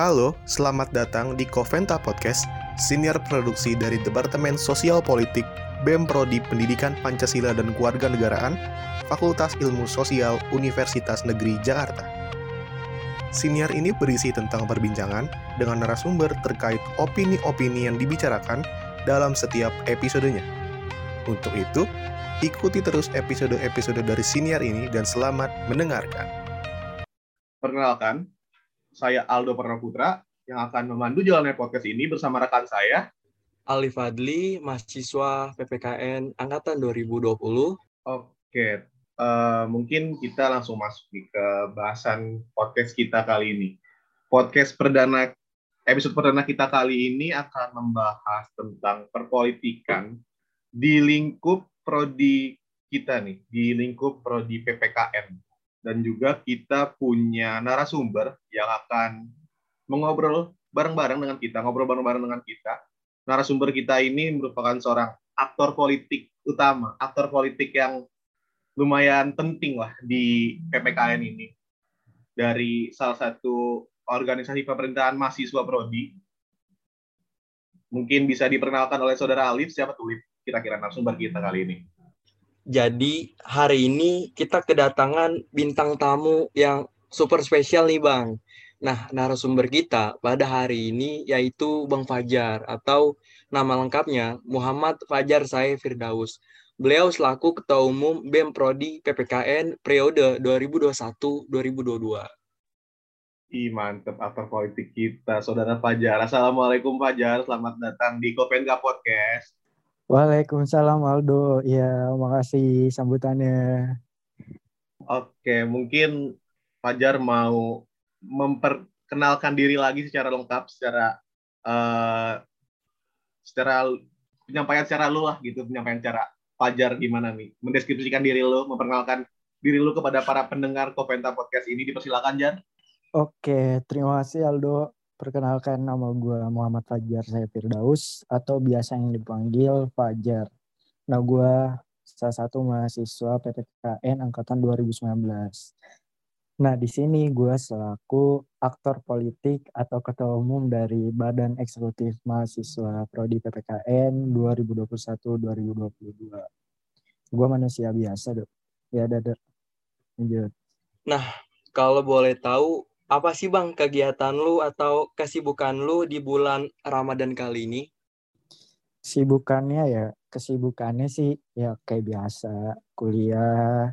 Halo, selamat datang di Coventa Podcast, senior produksi dari Departemen Sosial Politik, BEM Prodi Pendidikan Pancasila dan Kewarganegaraan, Fakultas Ilmu Sosial Universitas Negeri Jakarta. Senior ini berisi tentang perbincangan dengan narasumber terkait opini-opini yang dibicarakan dalam setiap episodenya. Untuk itu, ikuti terus episode-episode dari senior ini dan selamat mendengarkan. Perkenalkan, saya Aldo Putra yang akan memandu jalannya podcast ini bersama rekan saya. Ali Fadli, mahasiswa PPKN Angkatan 2020. Oke, uh, mungkin kita langsung masuk nih ke bahasan podcast kita kali ini. Podcast perdana, episode perdana kita kali ini akan membahas tentang perpolitikan di lingkup prodi kita nih, di lingkup prodi PPKN dan juga kita punya narasumber yang akan mengobrol bareng-bareng dengan kita, ngobrol bareng-bareng dengan kita. Narasumber kita ini merupakan seorang aktor politik utama, aktor politik yang lumayan penting lah di PPKN ini. Dari salah satu organisasi pemerintahan mahasiswa Prodi. Mungkin bisa diperkenalkan oleh saudara Alif, siapa tuh kira-kira narasumber kita kali ini? Jadi hari ini kita kedatangan bintang tamu yang super spesial nih Bang. Nah, narasumber kita pada hari ini yaitu Bang Fajar atau nama lengkapnya Muhammad Fajar Sae Firdaus. Beliau selaku Ketua Umum BEM Prodi PPKN periode 2021-2022. Ih, mantep aktor politik kita, Saudara Fajar. Assalamualaikum Fajar, selamat datang di Kopenga Podcast. Waalaikumsalam Aldo. Ya, makasih sambutannya. Oke, mungkin Fajar mau memperkenalkan diri lagi secara lengkap, secara uh, secara penyampaian secara lu lah gitu, penyampaian cara Fajar gimana nih, mendeskripsikan diri lu, memperkenalkan diri lu kepada para pendengar Koventa Podcast ini, dipersilakan Jan. Oke, terima kasih Aldo. Perkenalkan nama gue Muhammad Fajar saya Firdaus atau biasa yang dipanggil Fajar. Nah gue salah satu mahasiswa PPKN angkatan 2019. Nah di sini gue selaku aktor politik atau ketua umum dari Badan Eksekutif Mahasiswa Prodi PPKN 2021-2022. Gue manusia biasa dok. Ya dadah. Lanjut. Nah kalau boleh tahu apa sih Bang kegiatan lu atau kesibukan lu di bulan Ramadan kali ini? Sibukannya ya, kesibukannya sih ya kayak biasa, kuliah,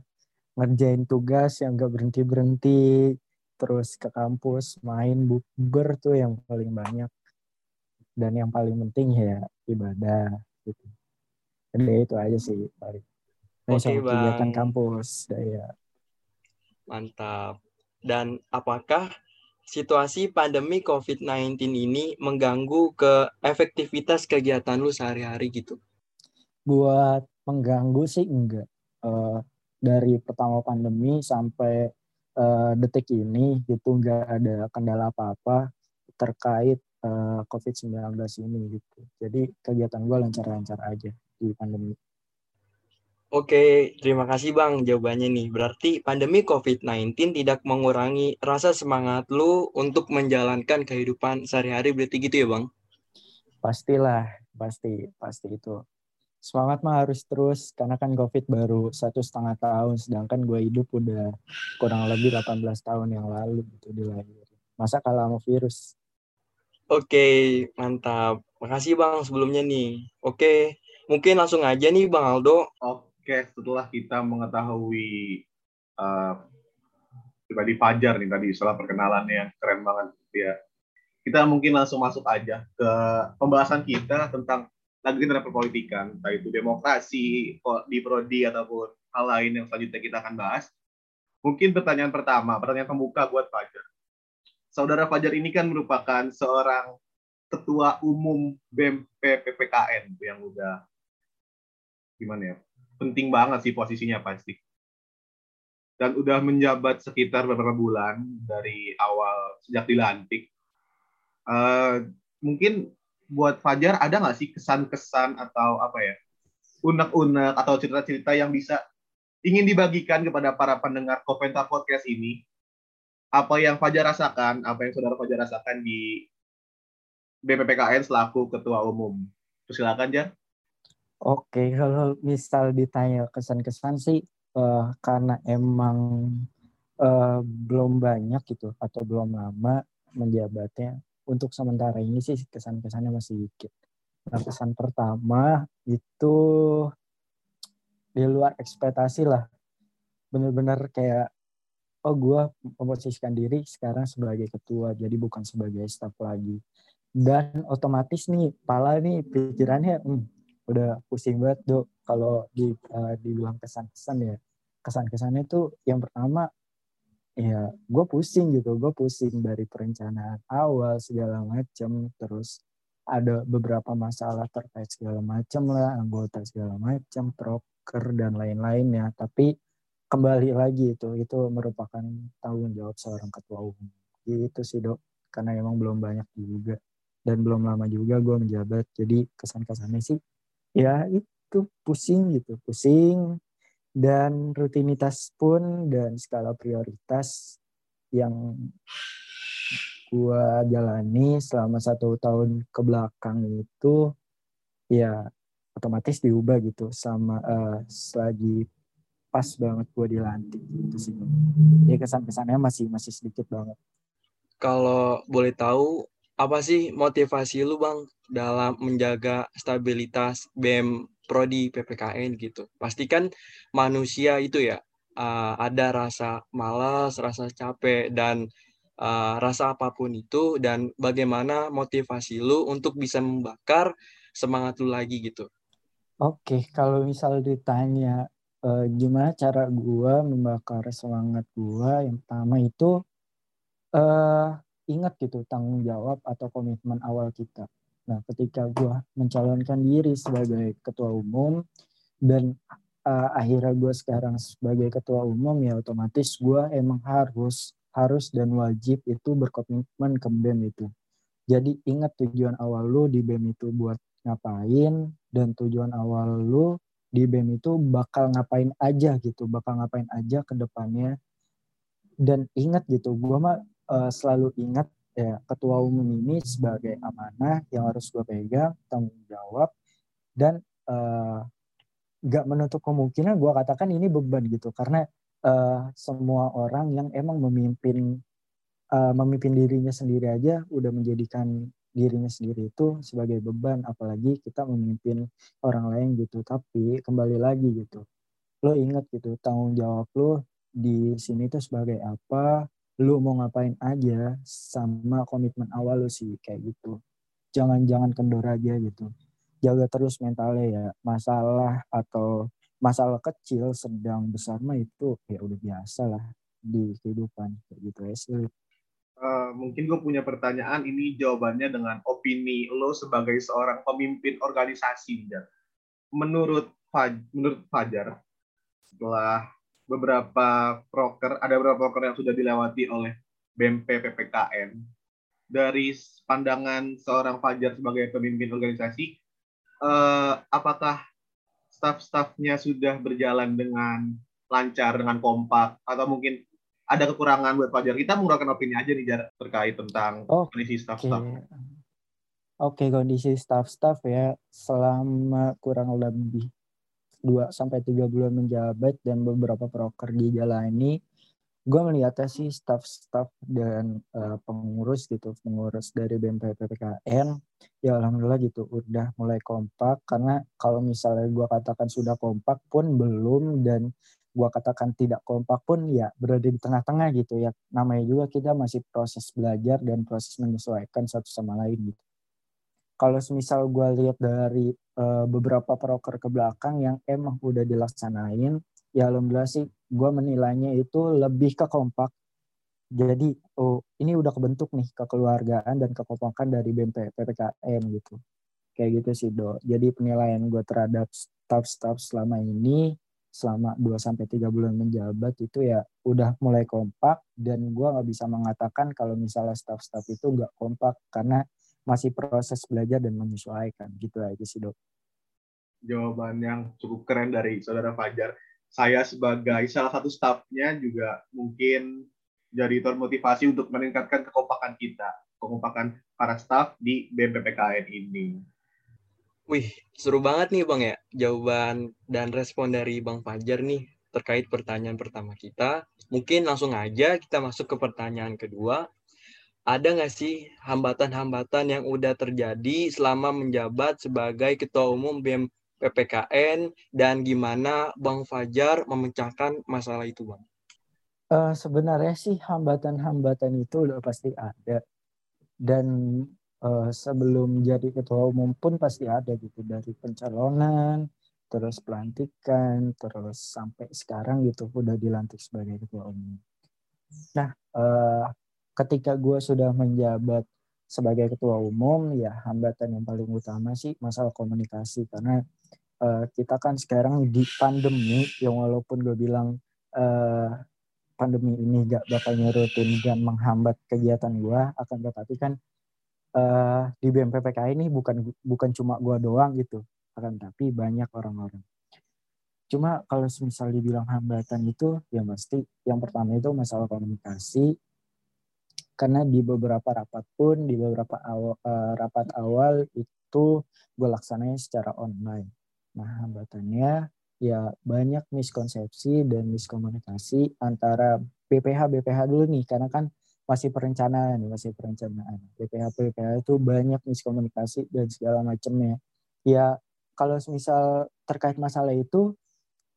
ngerjain tugas yang gak berhenti-berhenti, terus ke kampus, main bukber tuh yang paling banyak. Dan yang paling penting ya ibadah gitu. Jadi ya itu aja sih paling. Oke, okay, kegiatan kampus, ya. Mantap. Dan apakah situasi pandemi COVID-19 ini mengganggu ke efektivitas kegiatan lu sehari-hari gitu? Buat mengganggu sih enggak. Uh, dari pertama pandemi sampai uh, detik ini gitu enggak ada kendala apa-apa terkait uh, eh, COVID-19 ini gitu. Jadi kegiatan gue lancar-lancar aja di pandemi. Oke, terima kasih Bang jawabannya nih. Berarti pandemi COVID-19 tidak mengurangi rasa semangat lu untuk menjalankan kehidupan sehari-hari berarti gitu ya Bang? Pastilah, pasti, pasti itu. Semangat mah harus terus, karena kan COVID baru satu setengah tahun, sedangkan gue hidup udah kurang lebih 18 tahun yang lalu gitu dilahir. Masa kalah sama virus? Oke, mantap. Makasih Bang sebelumnya nih. Oke, mungkin langsung aja nih Bang Aldo. Oke Oke, setelah kita mengetahui uh, Fajar nih tadi setelah perkenalannya yang keren banget ya. Kita mungkin langsung masuk aja ke pembahasan kita tentang lagi tentang perpolitikan, entah itu demokrasi di prodi ataupun hal lain yang selanjutnya kita akan bahas. Mungkin pertanyaan pertama, pertanyaan pembuka buat Fajar. Saudara Fajar ini kan merupakan seorang ketua umum BEM PPKN yang udah gimana ya penting banget sih posisinya pasti. Dan udah menjabat sekitar beberapa bulan dari awal sejak dilantik. Uh, mungkin buat Fajar ada nggak sih kesan-kesan atau apa ya unek-unek atau cerita-cerita yang bisa ingin dibagikan kepada para pendengar Kopenta Podcast ini apa yang Fajar rasakan, apa yang saudara Fajar rasakan di BPPKN selaku ketua umum. Silakan, Jar. Oke, kalau misal ditanya kesan-kesan sih uh, karena emang uh, belum banyak gitu atau belum lama menjabatnya. Untuk sementara ini sih kesan-kesannya masih dikit. Nah, kesan pertama itu di luar ekspektasi lah. Bener-bener kayak oh gue memposisikan diri sekarang sebagai ketua jadi bukan sebagai staff lagi dan otomatis nih pala nih pikirannya hmm, udah pusing banget dok. Kalau di uh, dibilang kesan-kesan ya kesan-kesannya tuh yang pertama ya gue pusing gitu. Gue pusing dari perencanaan awal segala macam terus ada beberapa masalah terkait segala macam lah anggota segala macam proker dan lain-lainnya tapi kembali lagi itu itu merupakan tanggung jawab seorang ketua umum. Gitu sih dok. Karena emang belum banyak juga. Dan belum lama juga gue menjabat. Jadi kesan-kesannya sih ya itu pusing gitu pusing. Dan rutinitas pun dan skala prioritas yang gue jalani selama satu tahun ke belakang itu ya otomatis diubah gitu sama uh, selagi pas banget gue dilantik gitu sih. Ya kesan-kesannya masih masih sedikit banget. Kalau boleh tahu apa sih motivasi lu bang dalam menjaga stabilitas BEM Prodi PPKN gitu? Pastikan manusia itu ya uh, ada rasa malas, rasa capek dan uh, rasa apa pun itu dan bagaimana motivasi lu untuk bisa membakar semangat lu lagi gitu? Oke, kalau misal ditanya uh, gimana cara gua membakar semangat gua, yang pertama itu uh, ingat gitu tanggung jawab atau komitmen awal kita. Nah, ketika gue mencalonkan diri sebagai ketua umum dan uh, akhirnya gue sekarang sebagai ketua umum ya otomatis gue emang harus harus dan wajib itu berkomitmen ke BEM itu. Jadi ingat tujuan awal lu di BEM itu buat ngapain dan tujuan awal lu di BEM itu bakal ngapain aja gitu, bakal ngapain aja ke depannya. Dan ingat gitu, gue mah uh, selalu ingat ya ketua umum ini sebagai amanah yang harus gue pegang tanggung jawab dan uh, gak menutup kemungkinan gue katakan ini beban gitu. Karena uh, semua orang yang emang memimpin uh, memimpin dirinya sendiri aja udah menjadikan dirinya sendiri itu sebagai beban. Apalagi kita memimpin orang lain gitu. Tapi kembali lagi gitu lo ingat gitu tanggung jawab lo di sini tuh sebagai apa lu mau ngapain aja sama komitmen awal lu sih kayak gitu. Jangan jangan kendor aja gitu. Jaga terus mentalnya ya. Masalah atau masalah kecil sedang besar mah itu ya udah biasa lah di kehidupan kayak gitu ya sih. Uh, mungkin gue punya pertanyaan ini jawabannya dengan opini lo sebagai seorang pemimpin organisasi menurut Faj menurut Fajar setelah beberapa proker, ada beberapa proker yang sudah dilewati oleh BMP PPKN. Dari pandangan seorang Fajar sebagai pemimpin organisasi, eh, apakah staf-stafnya sudah berjalan dengan lancar, dengan kompak, atau mungkin ada kekurangan buat Fajar? Kita mengeluarkan opini aja nih Jar, terkait tentang oh, kondisi staf-staf. Oke, okay, kondisi staff-staff ya selama kurang lebih 2 sampai 3 bulan menjabat dan beberapa proker dijalani, gue melihatnya sih staff-staff dan uh, pengurus gitu, pengurus dari BMP PPKN, ya alhamdulillah gitu udah mulai kompak. Karena kalau misalnya gue katakan sudah kompak pun belum dan gue katakan tidak kompak pun ya berada di tengah-tengah gitu ya. Namanya juga kita masih proses belajar dan proses menyesuaikan satu sama lain gitu kalau semisal gue lihat dari uh, beberapa proker ke belakang yang emang udah dilaksanain, ya alhamdulillah sih gue menilainya itu lebih ke kompak. Jadi, oh ini udah kebentuk nih kekeluargaan dan kekompakan dari BMP PPKN gitu. Kayak gitu sih, Do. Jadi penilaian gue terhadap staff-staff selama ini selama 2 sampai 3 bulan menjabat itu ya udah mulai kompak dan gue nggak bisa mengatakan kalau misalnya staff-staff itu nggak kompak karena masih proses belajar dan menyesuaikan gitu aja sih dok. Jawaban yang cukup keren dari saudara Fajar. Saya sebagai salah satu stafnya juga mungkin jadi termotivasi untuk meningkatkan kekompakan kita, kekompakan para staf di BMPPKN ini. Wih, seru banget nih Bang ya, jawaban dan respon dari Bang Fajar nih terkait pertanyaan pertama kita. Mungkin langsung aja kita masuk ke pertanyaan kedua. Ada nggak sih hambatan-hambatan yang udah terjadi selama menjabat sebagai Ketua Umum BEM PPKN dan gimana Bang Fajar memecahkan masalah itu, Bang? Uh, sebenarnya sih hambatan-hambatan itu udah pasti ada. Dan uh, sebelum jadi ketua umum pun pasti ada gitu dari pencalonan, terus pelantikan, terus sampai sekarang gitu udah dilantik sebagai ketua umum. Nah, uh, ketika gue sudah menjabat sebagai ketua umum, ya hambatan yang paling utama sih masalah komunikasi karena uh, kita kan sekarang di pandemi yang walaupun gue bilang uh, pandemi ini gak bakal nyurutin dan menghambat kegiatan gue, akan tetapi kan uh, di BMPPK ini bukan bukan cuma gue doang gitu akan tapi banyak orang-orang. Cuma kalau misal dibilang hambatan itu ya pasti yang pertama itu masalah komunikasi karena di beberapa rapat pun di beberapa awal, uh, eh, rapat awal itu gue laksananya secara online. Nah hambatannya ya banyak miskonsepsi dan miskomunikasi antara BPH BPH dulu nih. Karena kan masih perencanaan masih perencanaan. BPH BPH itu banyak miskomunikasi dan segala macamnya. Ya kalau misal terkait masalah itu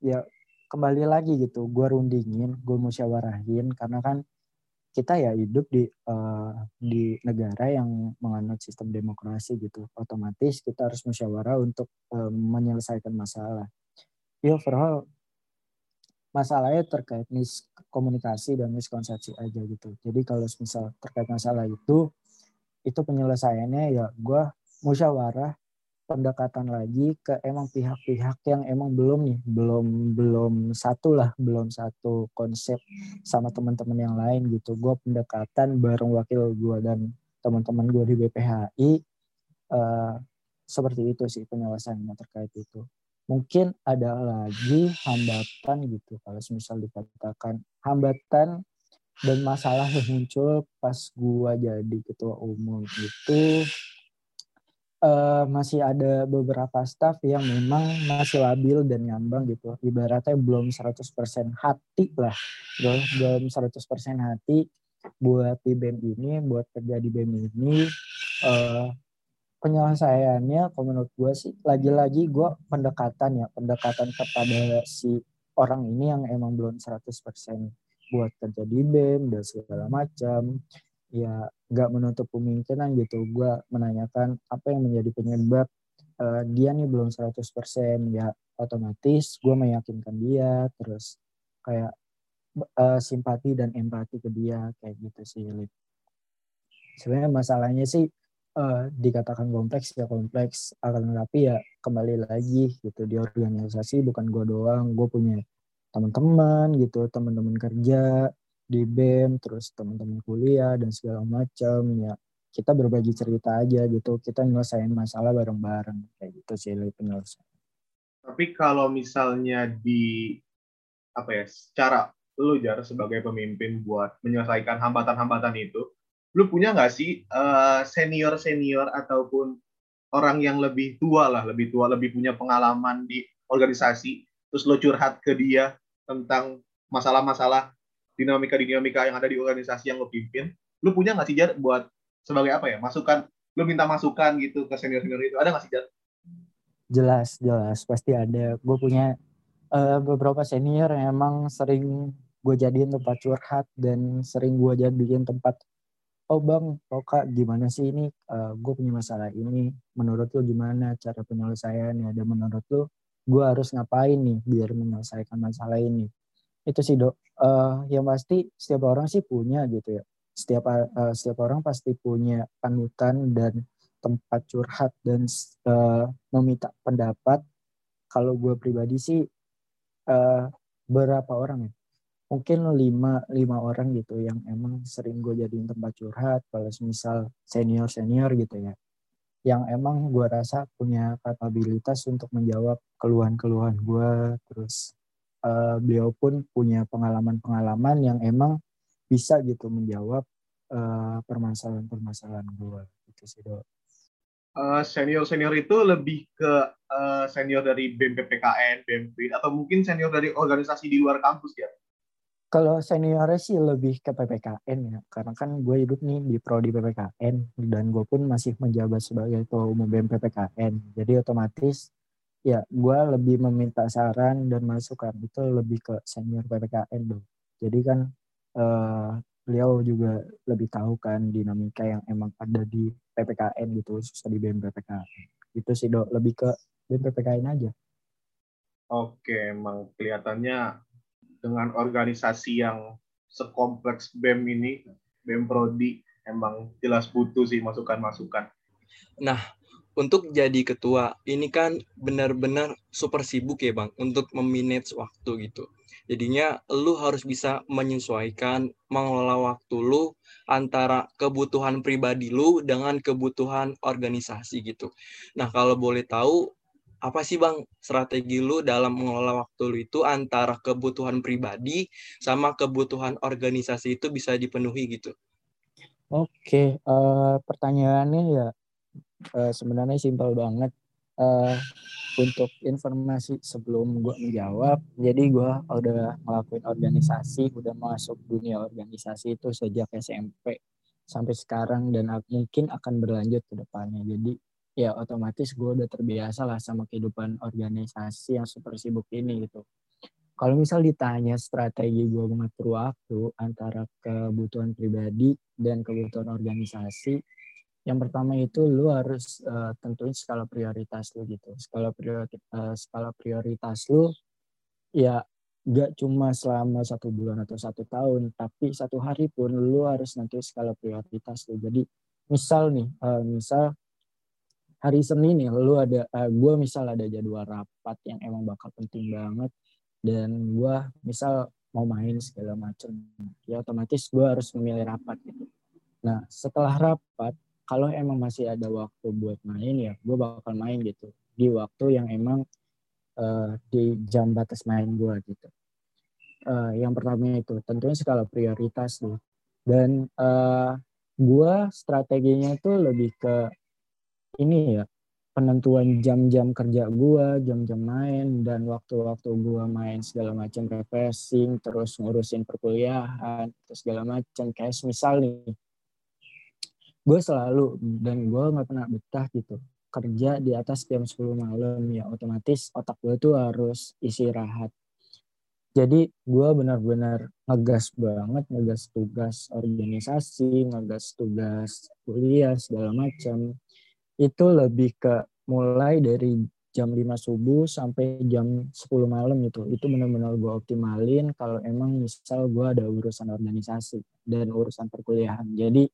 ya kembali lagi gitu. Gue rundingin gue musyawarahin karena kan kita ya hidup di uh, di negara yang menganut sistem demokrasi gitu. Otomatis kita harus musyawarah untuk uh, menyelesaikan masalah. Ya overall masalahnya terkait miskomunikasi dan miskonsepsi aja gitu. Jadi kalau misal terkait masalah itu itu penyelesaiannya ya gue musyawarah pendekatan lagi ke emang pihak-pihak yang emang belum nih belum belum satu lah belum satu konsep sama teman-teman yang lain gitu. Gue pendekatan bareng wakil gue dan teman-teman gue di BPHI uh, eh, seperti itu sih penyelesaiannya terkait itu. Mungkin ada lagi hambatan gitu kalau misal dikatakan hambatan dan masalah yang muncul pas gue jadi ketua umum itu uh, masih ada beberapa staff yang memang masih labil dan ngambang gitu. Ibaratnya belum 100% hati lah. Belum, belum 100% hati buat di BEM ini, buat kerja di BEM ini. Uh, penyelesaiannya kalau menurut gue sih lagi-lagi gue pendekatan ya, pendekatan kepada si orang ini yang emang belum 100% buat kerja di BEM dan segala macam ya nggak menutup kemungkinan gitu gue menanyakan apa yang menjadi penyebab uh, dia nih belum 100% ya otomatis gue meyakinkan dia terus kayak uh, simpati dan empati ke dia kayak gitu sih Lip. sebenarnya masalahnya sih uh, dikatakan kompleks ya kompleks akan tapi ya kembali lagi gitu di organisasi bukan gue doang gue punya teman-teman gitu teman-teman kerja di BEM terus teman-teman kuliah dan segala macam ya kita berbagi cerita aja gitu. Kita nyelesain masalah bareng-bareng kayak gitu sih lebih penyelesaian. Tapi kalau misalnya di apa ya secara lu jar sebagai pemimpin buat menyelesaikan hambatan-hambatan itu lu punya nggak sih eh, senior senior ataupun orang yang lebih tua lah lebih tua lebih punya pengalaman di organisasi terus lo curhat ke dia tentang masalah-masalah dinamika-dinamika yang ada di organisasi yang lo pimpin, lo punya nggak sih Jar buat sebagai apa ya masukan, lo minta masukan gitu ke senior-senior itu, ada nggak sih Jar? Jelas, jelas, pasti ada. Gue punya uh, beberapa senior yang emang sering gue jadiin tempat curhat dan sering gue jadiin tempat oh bang, oh kak gimana sih ini uh, gue punya masalah ini menurut lo gimana cara penyelesaiannya dan menurut lo gue harus ngapain nih biar menyelesaikan masalah ini itu sih dok. Uh, yang pasti setiap orang sih punya gitu ya. Setiap uh, setiap orang pasti punya panutan dan tempat curhat dan uh, meminta pendapat. Kalau gue pribadi sih uh, berapa orang ya? Mungkin lima lima orang gitu yang emang sering gue jadiin tempat curhat kalau misal senior senior gitu ya. Yang emang gue rasa punya kapabilitas untuk menjawab keluhan-keluhan gue terus uh, beliau pun punya pengalaman-pengalaman yang emang bisa gitu menjawab uh, permasalahan-permasalahan gue gitu sih dok. Uh, senior senior itu lebih ke uh, senior dari BEM PPKN, BEM atau mungkin senior dari organisasi di luar kampus ya? Kalau seniornya sih lebih ke PPKN ya, karena kan gue hidup nih di prodi PPKN dan gue pun masih menjabat sebagai ketua umum BEM PPKN. Jadi otomatis ya gue lebih meminta saran dan masukan itu lebih ke senior PPKN dong. Jadi kan uh, beliau juga lebih tahu kan dinamika yang emang ada di PPKN gitu, susah di BEM PPKN. Itu sih dok, lebih ke BEM PPKN aja. Oke, emang kelihatannya dengan organisasi yang sekompleks BEM ini, BEM Prodi, emang jelas butuh sih masukan-masukan. Nah, untuk jadi ketua, ini kan benar-benar super sibuk ya Bang, untuk memanage waktu gitu. Jadinya lu harus bisa menyesuaikan, mengelola waktu lu antara kebutuhan pribadi lu dengan kebutuhan organisasi gitu. Nah, kalau boleh tahu, apa sih Bang strategi lu dalam mengelola waktu lu itu antara kebutuhan pribadi sama kebutuhan organisasi itu bisa dipenuhi gitu? Oke, uh, pertanyaannya ya uh, sebenarnya simpel banget. Uh, untuk informasi sebelum gue menjawab, jadi gue udah ngelakuin organisasi, udah masuk dunia organisasi itu sejak SMP sampai sekarang dan mungkin akan berlanjut ke depannya. Jadi ya otomatis gue udah terbiasa lah sama kehidupan organisasi yang super sibuk ini gitu. Kalau misal ditanya strategi gue mengatur waktu antara kebutuhan pribadi dan kebutuhan organisasi, yang pertama itu lu harus uh, tentuin skala prioritas lu gitu. Skala prioritas, uh, skala prioritas lu ya gak cuma selama satu bulan atau satu tahun, tapi satu hari pun lu harus nanti skala prioritas lu. Jadi misal nih, uh, misal hari Senin nih lu ada uh, eh, gue misal ada jadwal rapat yang emang bakal penting banget dan gue misal mau main segala macam ya otomatis gue harus memilih rapat gitu nah setelah rapat kalau emang masih ada waktu buat main ya gue bakal main gitu. Di waktu yang emang uh, di jam batas main gue gitu. Uh, yang pertama itu tentunya skala prioritas tuh dan uh, gue strateginya tuh lebih ke ini ya penentuan jam-jam kerja gua, jam-jam main dan waktu-waktu gua main segala macam refreshing, terus ngurusin perkuliahan, terus segala macam. Kayak misal nih, gue selalu dan gue nggak pernah betah gitu kerja di atas jam 10 malam ya otomatis otak gue tuh harus isi rahat jadi gue benar-benar ngegas banget ngegas tugas organisasi ngegas tugas kuliah segala macam itu lebih ke mulai dari jam 5 subuh sampai jam 10 malam gitu. Itu benar-benar gue optimalin kalau emang misal gue ada urusan organisasi dan urusan perkuliahan. Jadi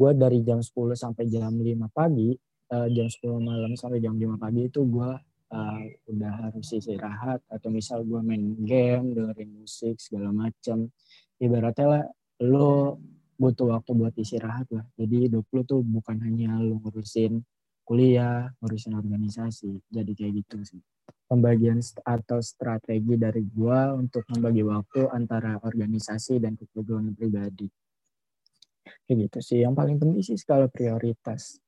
gue dari jam 10 sampai jam 5 pagi, uh, jam 10 malam sampai jam 5 pagi itu gue uh, udah harus istirahat atau misal gue main game, dengerin musik segala macam. Ibaratnya lah lo butuh waktu buat istirahat lah. Jadi hidup lu tuh bukan hanya lu ngurusin kuliah, ngurusin organisasi. Jadi kayak gitu sih. Pembagian atau strategi dari gua untuk membagi waktu antara organisasi dan kebutuhan pribadi. Kayak gitu sih. Yang paling penting sih skala prioritas.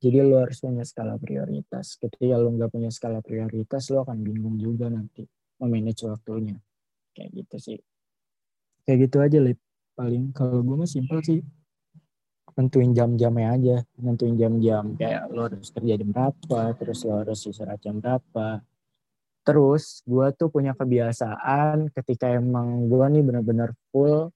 Jadi lu harus punya skala prioritas. Ketika lu nggak punya skala prioritas, lu akan bingung juga nanti memanage waktunya. Kayak gitu sih. Kayak gitu aja, Lip paling kalau gue mah simpel sih nentuin jam-jamnya aja nentuin jam-jam kayak lo harus kerja jam berapa terus lo harus istirahat jam berapa terus gue tuh punya kebiasaan ketika emang gue nih bener-bener full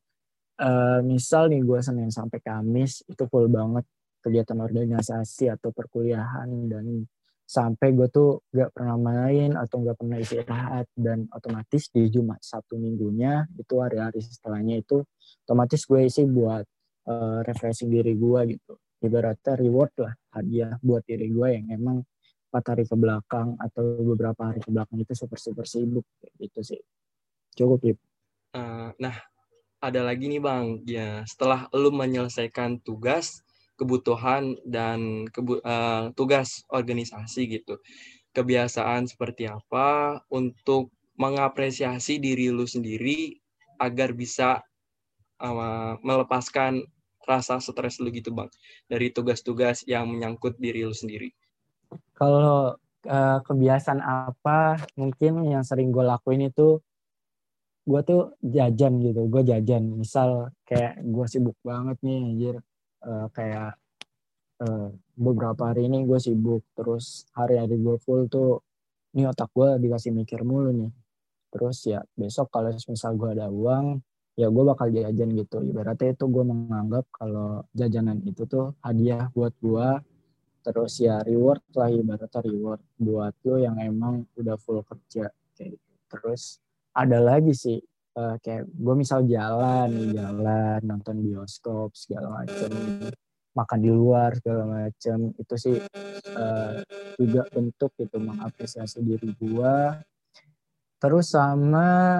uh, misal nih gue senin sampai kamis itu full banget kegiatan organisasi atau perkuliahan. Dan sampai gue tuh gak pernah main atau gak pernah istirahat. Dan otomatis di Jumat Sabtu minggunya itu hari-hari setelahnya itu otomatis gue isi buat uh, refreshing diri gue gitu. Ibaratnya reward lah hadiah buat diri gue yang emang empat hari ke belakang atau beberapa hari ke belakang itu super super sibuk gitu sih. Cukup ya uh, nah ada lagi nih bang ya setelah lu menyelesaikan tugas kebutuhan dan kebu uh, tugas organisasi gitu. Kebiasaan seperti apa untuk mengapresiasi diri lu sendiri agar bisa uh, melepaskan rasa stres lu gitu bang dari tugas-tugas yang menyangkut diri lu sendiri? Kalau uh, kebiasaan apa mungkin yang sering gue lakuin itu gue tuh jajan gitu. Gue jajan. Misal kayak gue sibuk banget nih anjir. Uh, kayak uh, beberapa hari ini gue sibuk. Terus hari-hari gue full tuh ini otak gue dikasih mikir mulu nih. Terus ya besok kalau misal gue ada uang ya gue bakal jajan gitu. Ibaratnya itu gue menganggap kalau jajanan itu tuh hadiah buat gue terus ya reward lah ibaratnya reward buat lo yang emang udah full kerja kayak gitu. Terus ada lagi sih uh, kayak gue misal jalan jalan nonton bioskop segala macem. Makan di luar segala macem. Itu sih uh, juga bentuk itu mengapresiasi diri gue terus sama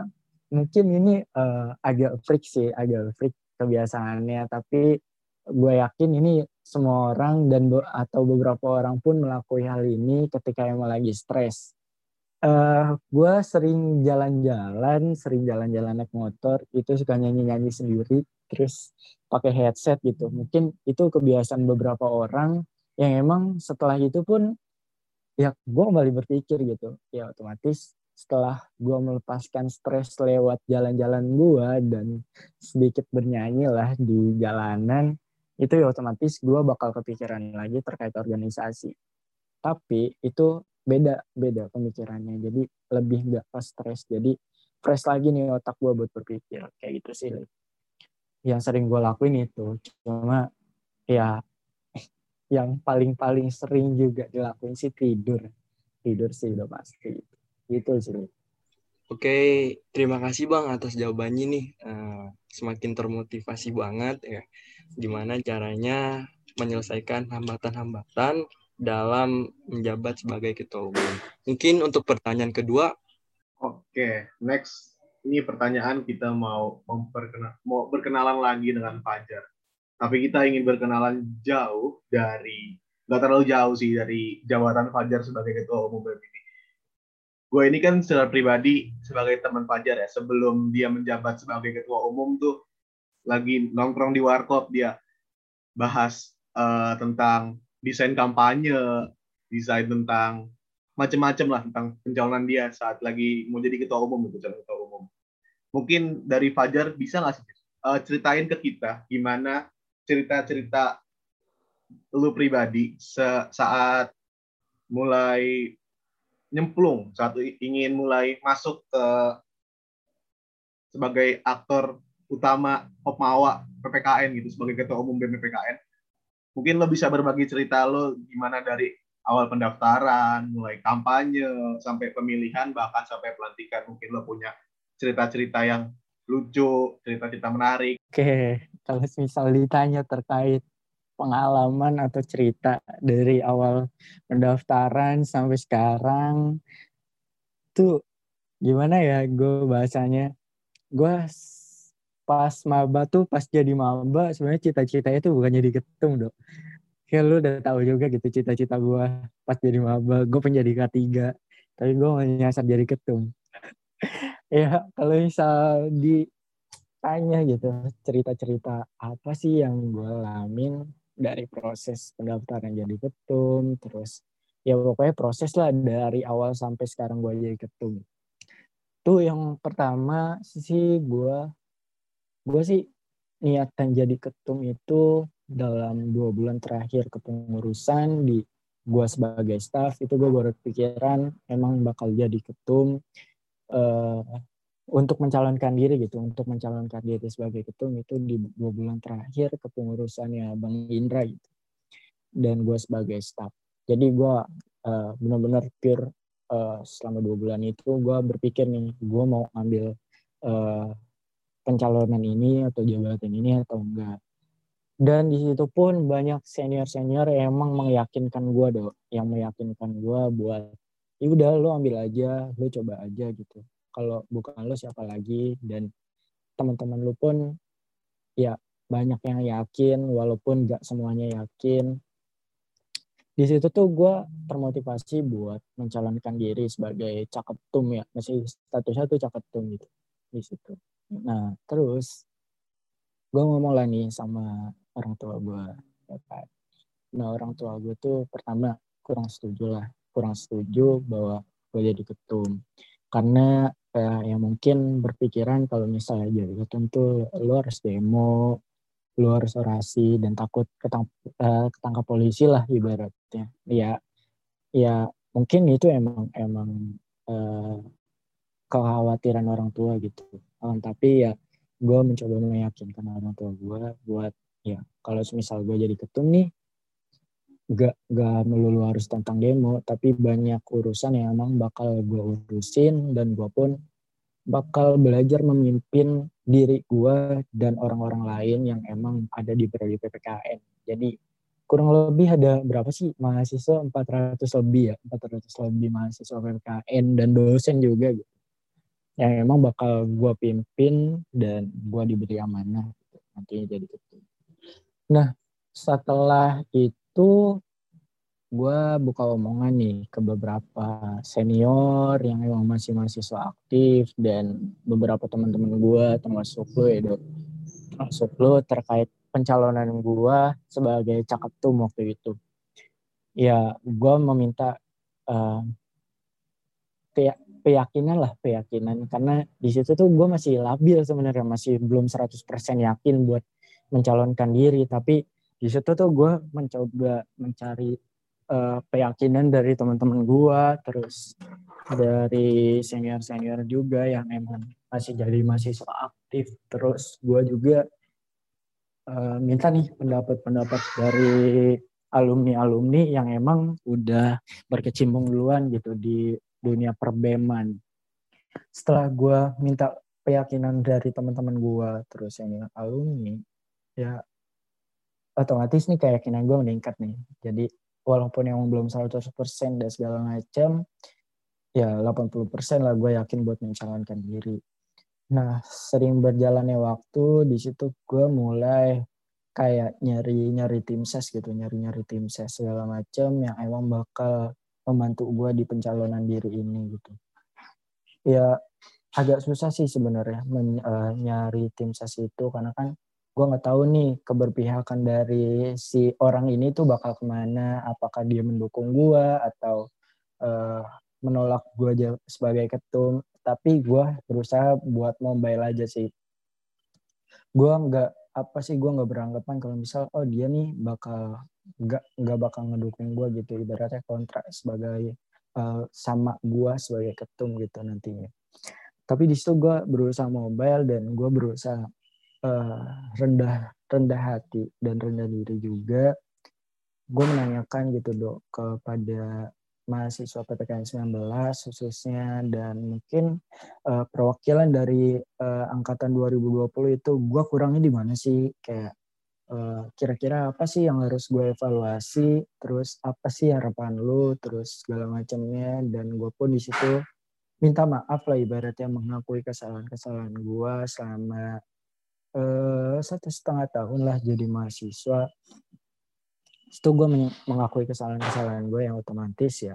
mungkin ini uh, agak freak sih agak freak kebiasaannya. Tapi gue yakin ini semua orang dan atau beberapa orang pun melakukan hal ini ketika emang lagi stres. Uh, gue sering jalan-jalan, sering jalan-jalan naik motor, itu suka nyanyi-nyanyi sendiri, terus pakai headset gitu. Mungkin itu kebiasaan beberapa orang yang emang setelah itu pun ya gue kembali berpikir gitu. Ya otomatis setelah gue melepaskan stres lewat jalan-jalan gue dan sedikit bernyanyi lah di jalanan, itu ya otomatis gue bakal kepikiran lagi terkait organisasi. Tapi itu beda beda pemikirannya. Jadi lebih nggak pas stres. Jadi fresh lagi nih otak gue buat berpikir kayak gitu sih. Yang sering gue lakuin itu cuma ya yang paling-paling sering juga dilakuin sih tidur. Tidur sih udah pasti. Gitu sih. Oke, terima kasih Bang atas jawabannya nih. Uh, semakin termotivasi banget ya. Gimana caranya menyelesaikan hambatan-hambatan dalam menjabat sebagai ketua umum. Mungkin untuk pertanyaan kedua. Oke, next. Ini pertanyaan kita mau memperkenal, mau berkenalan lagi dengan Fajar. Tapi kita ingin berkenalan jauh dari, nggak terlalu jauh sih dari jabatan Fajar sebagai ketua umum BEM gue ini kan secara pribadi sebagai teman Fajar ya sebelum dia menjabat sebagai ketua umum tuh lagi nongkrong di warkop dia bahas uh, tentang desain kampanye desain tentang macam-macam lah tentang pencalonan dia saat lagi mau jadi ketua umum gitu calon ketua umum mungkin dari Fajar bisa nggak sih uh, ceritain ke kita gimana cerita-cerita lu pribadi saat mulai nyemplung saat ingin mulai masuk ke sebagai aktor utama Hopmawa PPKN gitu sebagai ketua umum BEM PPKN. Mungkin lo bisa berbagi cerita lo gimana dari awal pendaftaran, mulai kampanye sampai pemilihan bahkan sampai pelantikan. Mungkin lo punya cerita-cerita yang lucu, cerita-cerita menarik. Oke, kalau misal ditanya terkait pengalaman atau cerita dari awal pendaftaran sampai sekarang tuh gimana ya gue bahasanya gue pas maba tuh pas jadi maba sebenarnya cita-citanya tuh bukan jadi ketum dong kayak lu udah tahu juga gitu cita-cita gue pas jadi maba. Gue penjadi K3 tapi gue nyasar jadi ketum. Ya kalau misal ditanya gitu cerita-cerita apa sih yang gue alamin dari proses pendaftaran jadi ketum terus ya pokoknya proses lah dari awal sampai sekarang gue jadi ketum. Tuh yang pertama sih gue gue sih niatan jadi ketum itu dalam dua bulan terakhir kepengurusan di gue sebagai staff itu gue baru pikiran emang bakal jadi ketum uh, untuk mencalonkan diri gitu, untuk mencalonkan diri sebagai ketum itu di dua bulan terakhir kepengurusannya Bang Indra gitu. Dan gue sebagai staff. Jadi gue uh, benar-benar pure uh, selama dua bulan itu gue berpikir nih, gue mau ambil uh, pencalonan ini atau jabatan ini atau enggak. Dan di situ pun banyak senior-senior yang emang meyakinkan gue dong, yang meyakinkan gue buat, ya udah lo ambil aja, lo coba aja gitu. Kalau bukan lo siapa lagi? Dan teman-teman lu pun ya banyak yang yakin walaupun gak semuanya yakin. Di situ tuh gue termotivasi buat mencalonkan diri sebagai caketum ya. Masih statusnya tuh caketum gitu di situ nah terus gue ngomong lah nih sama orang tua gue ya kan. Nah orang tua gue tuh pertama kurang setuju lah. Kurang setuju bahwa gue jadi ketum. Karena eh, yang mungkin berpikiran kalau misalnya jadi ketum tuh lo harus demo lu harus orasi dan takut ketang, uh, ketangkap polisi lah ibaratnya. Ya ya mungkin itu emang emang uh, kekhawatiran orang tua gitu um, tapi ya gue mencoba meyakinkan orang tua gue buat ya kalau misal gue jadi ketum nih gak gak melulu harus tentang demo tapi banyak urusan yang emang bakal gue urusin dan gue pun bakal belajar memimpin diri gue dan orang-orang lain yang emang ada di periode PPKN. Jadi kurang lebih ada berapa sih mahasiswa 400 lebih ya 400 lebih mahasiswa PPKN dan dosen juga gitu yang emang bakal gue pimpin dan gue diberi amanah gitu, nantinya jadi ketua. Nah setelah itu gue buka omongan nih ke beberapa senior yang emang masih mahasiswa aktif dan beberapa teman-teman gue termasuk lo ya dok termasuk lo terkait pencalonan gue sebagai caketum waktu itu ya gue meminta uh, keyakinan lah keyakinan. Karena di situ tuh gue masih labil sebenarnya masih belum 100% yakin buat mencalonkan diri. Tapi di situ tuh gue mencoba mencari uh, keyakinan dari teman-teman gua terus dari senior-senior juga yang emang masih jadi mahasiswa aktif. Terus gua juga uh, minta nih pendapat-pendapat dari alumni-alumni yang emang udah berkecimpung duluan gitu di dunia perbeman setelah gua minta keyakinan dari teman-teman gua terus yang alumni ya otomatis nih keyakinan gue meningkat nih jadi walaupun yang belum 100% dan segala macam ya 80% lah gue yakin buat mencalonkan diri. Nah, sering berjalannya waktu di situ gue mulai kayak nyari-nyari tim ses gitu, nyari-nyari tim ses segala macam yang emang bakal membantu gue di pencalonan diri ini gitu. Ya agak susah sih sebenarnya uh, nyari tim ses itu karena kan gue nggak tahu nih keberpihakan dari si orang ini tuh bakal ke mana apakah dia mendukung gue atau uh, menolak gue sebagai ketum tapi gue berusaha buat mobile aja sih gue nggak apa sih gue nggak beranggapan kalau misal oh dia nih bakal nggak nggak bakal ngedukung gue gitu. Ibaratnya kontrak sebagai uh, sama gue sebagai ketum gitu nantinya. Tapi di situ gue berusaha mobile dan gue berusaha uh, rendah rendah hati dan rendah diri juga. Gue menanyakan gitu dok kepada mahasiswa PPKN 19 khususnya dan mungkin uh, perwakilan dari uh, angkatan 2020 itu gue kurangnya di mana sih? Kayak kira-kira uh, apa sih yang harus gue evaluasi? Terus apa sih harapan lu? Terus segala macamnya. Dan gue pun di situ minta maaf lah ibaratnya mengakui kesalahan-kesalahan gue selama uh, satu setengah tahun lah jadi mahasiswa. Itu gue mengakui kesalahan-kesalahan gue yang otomatis ya.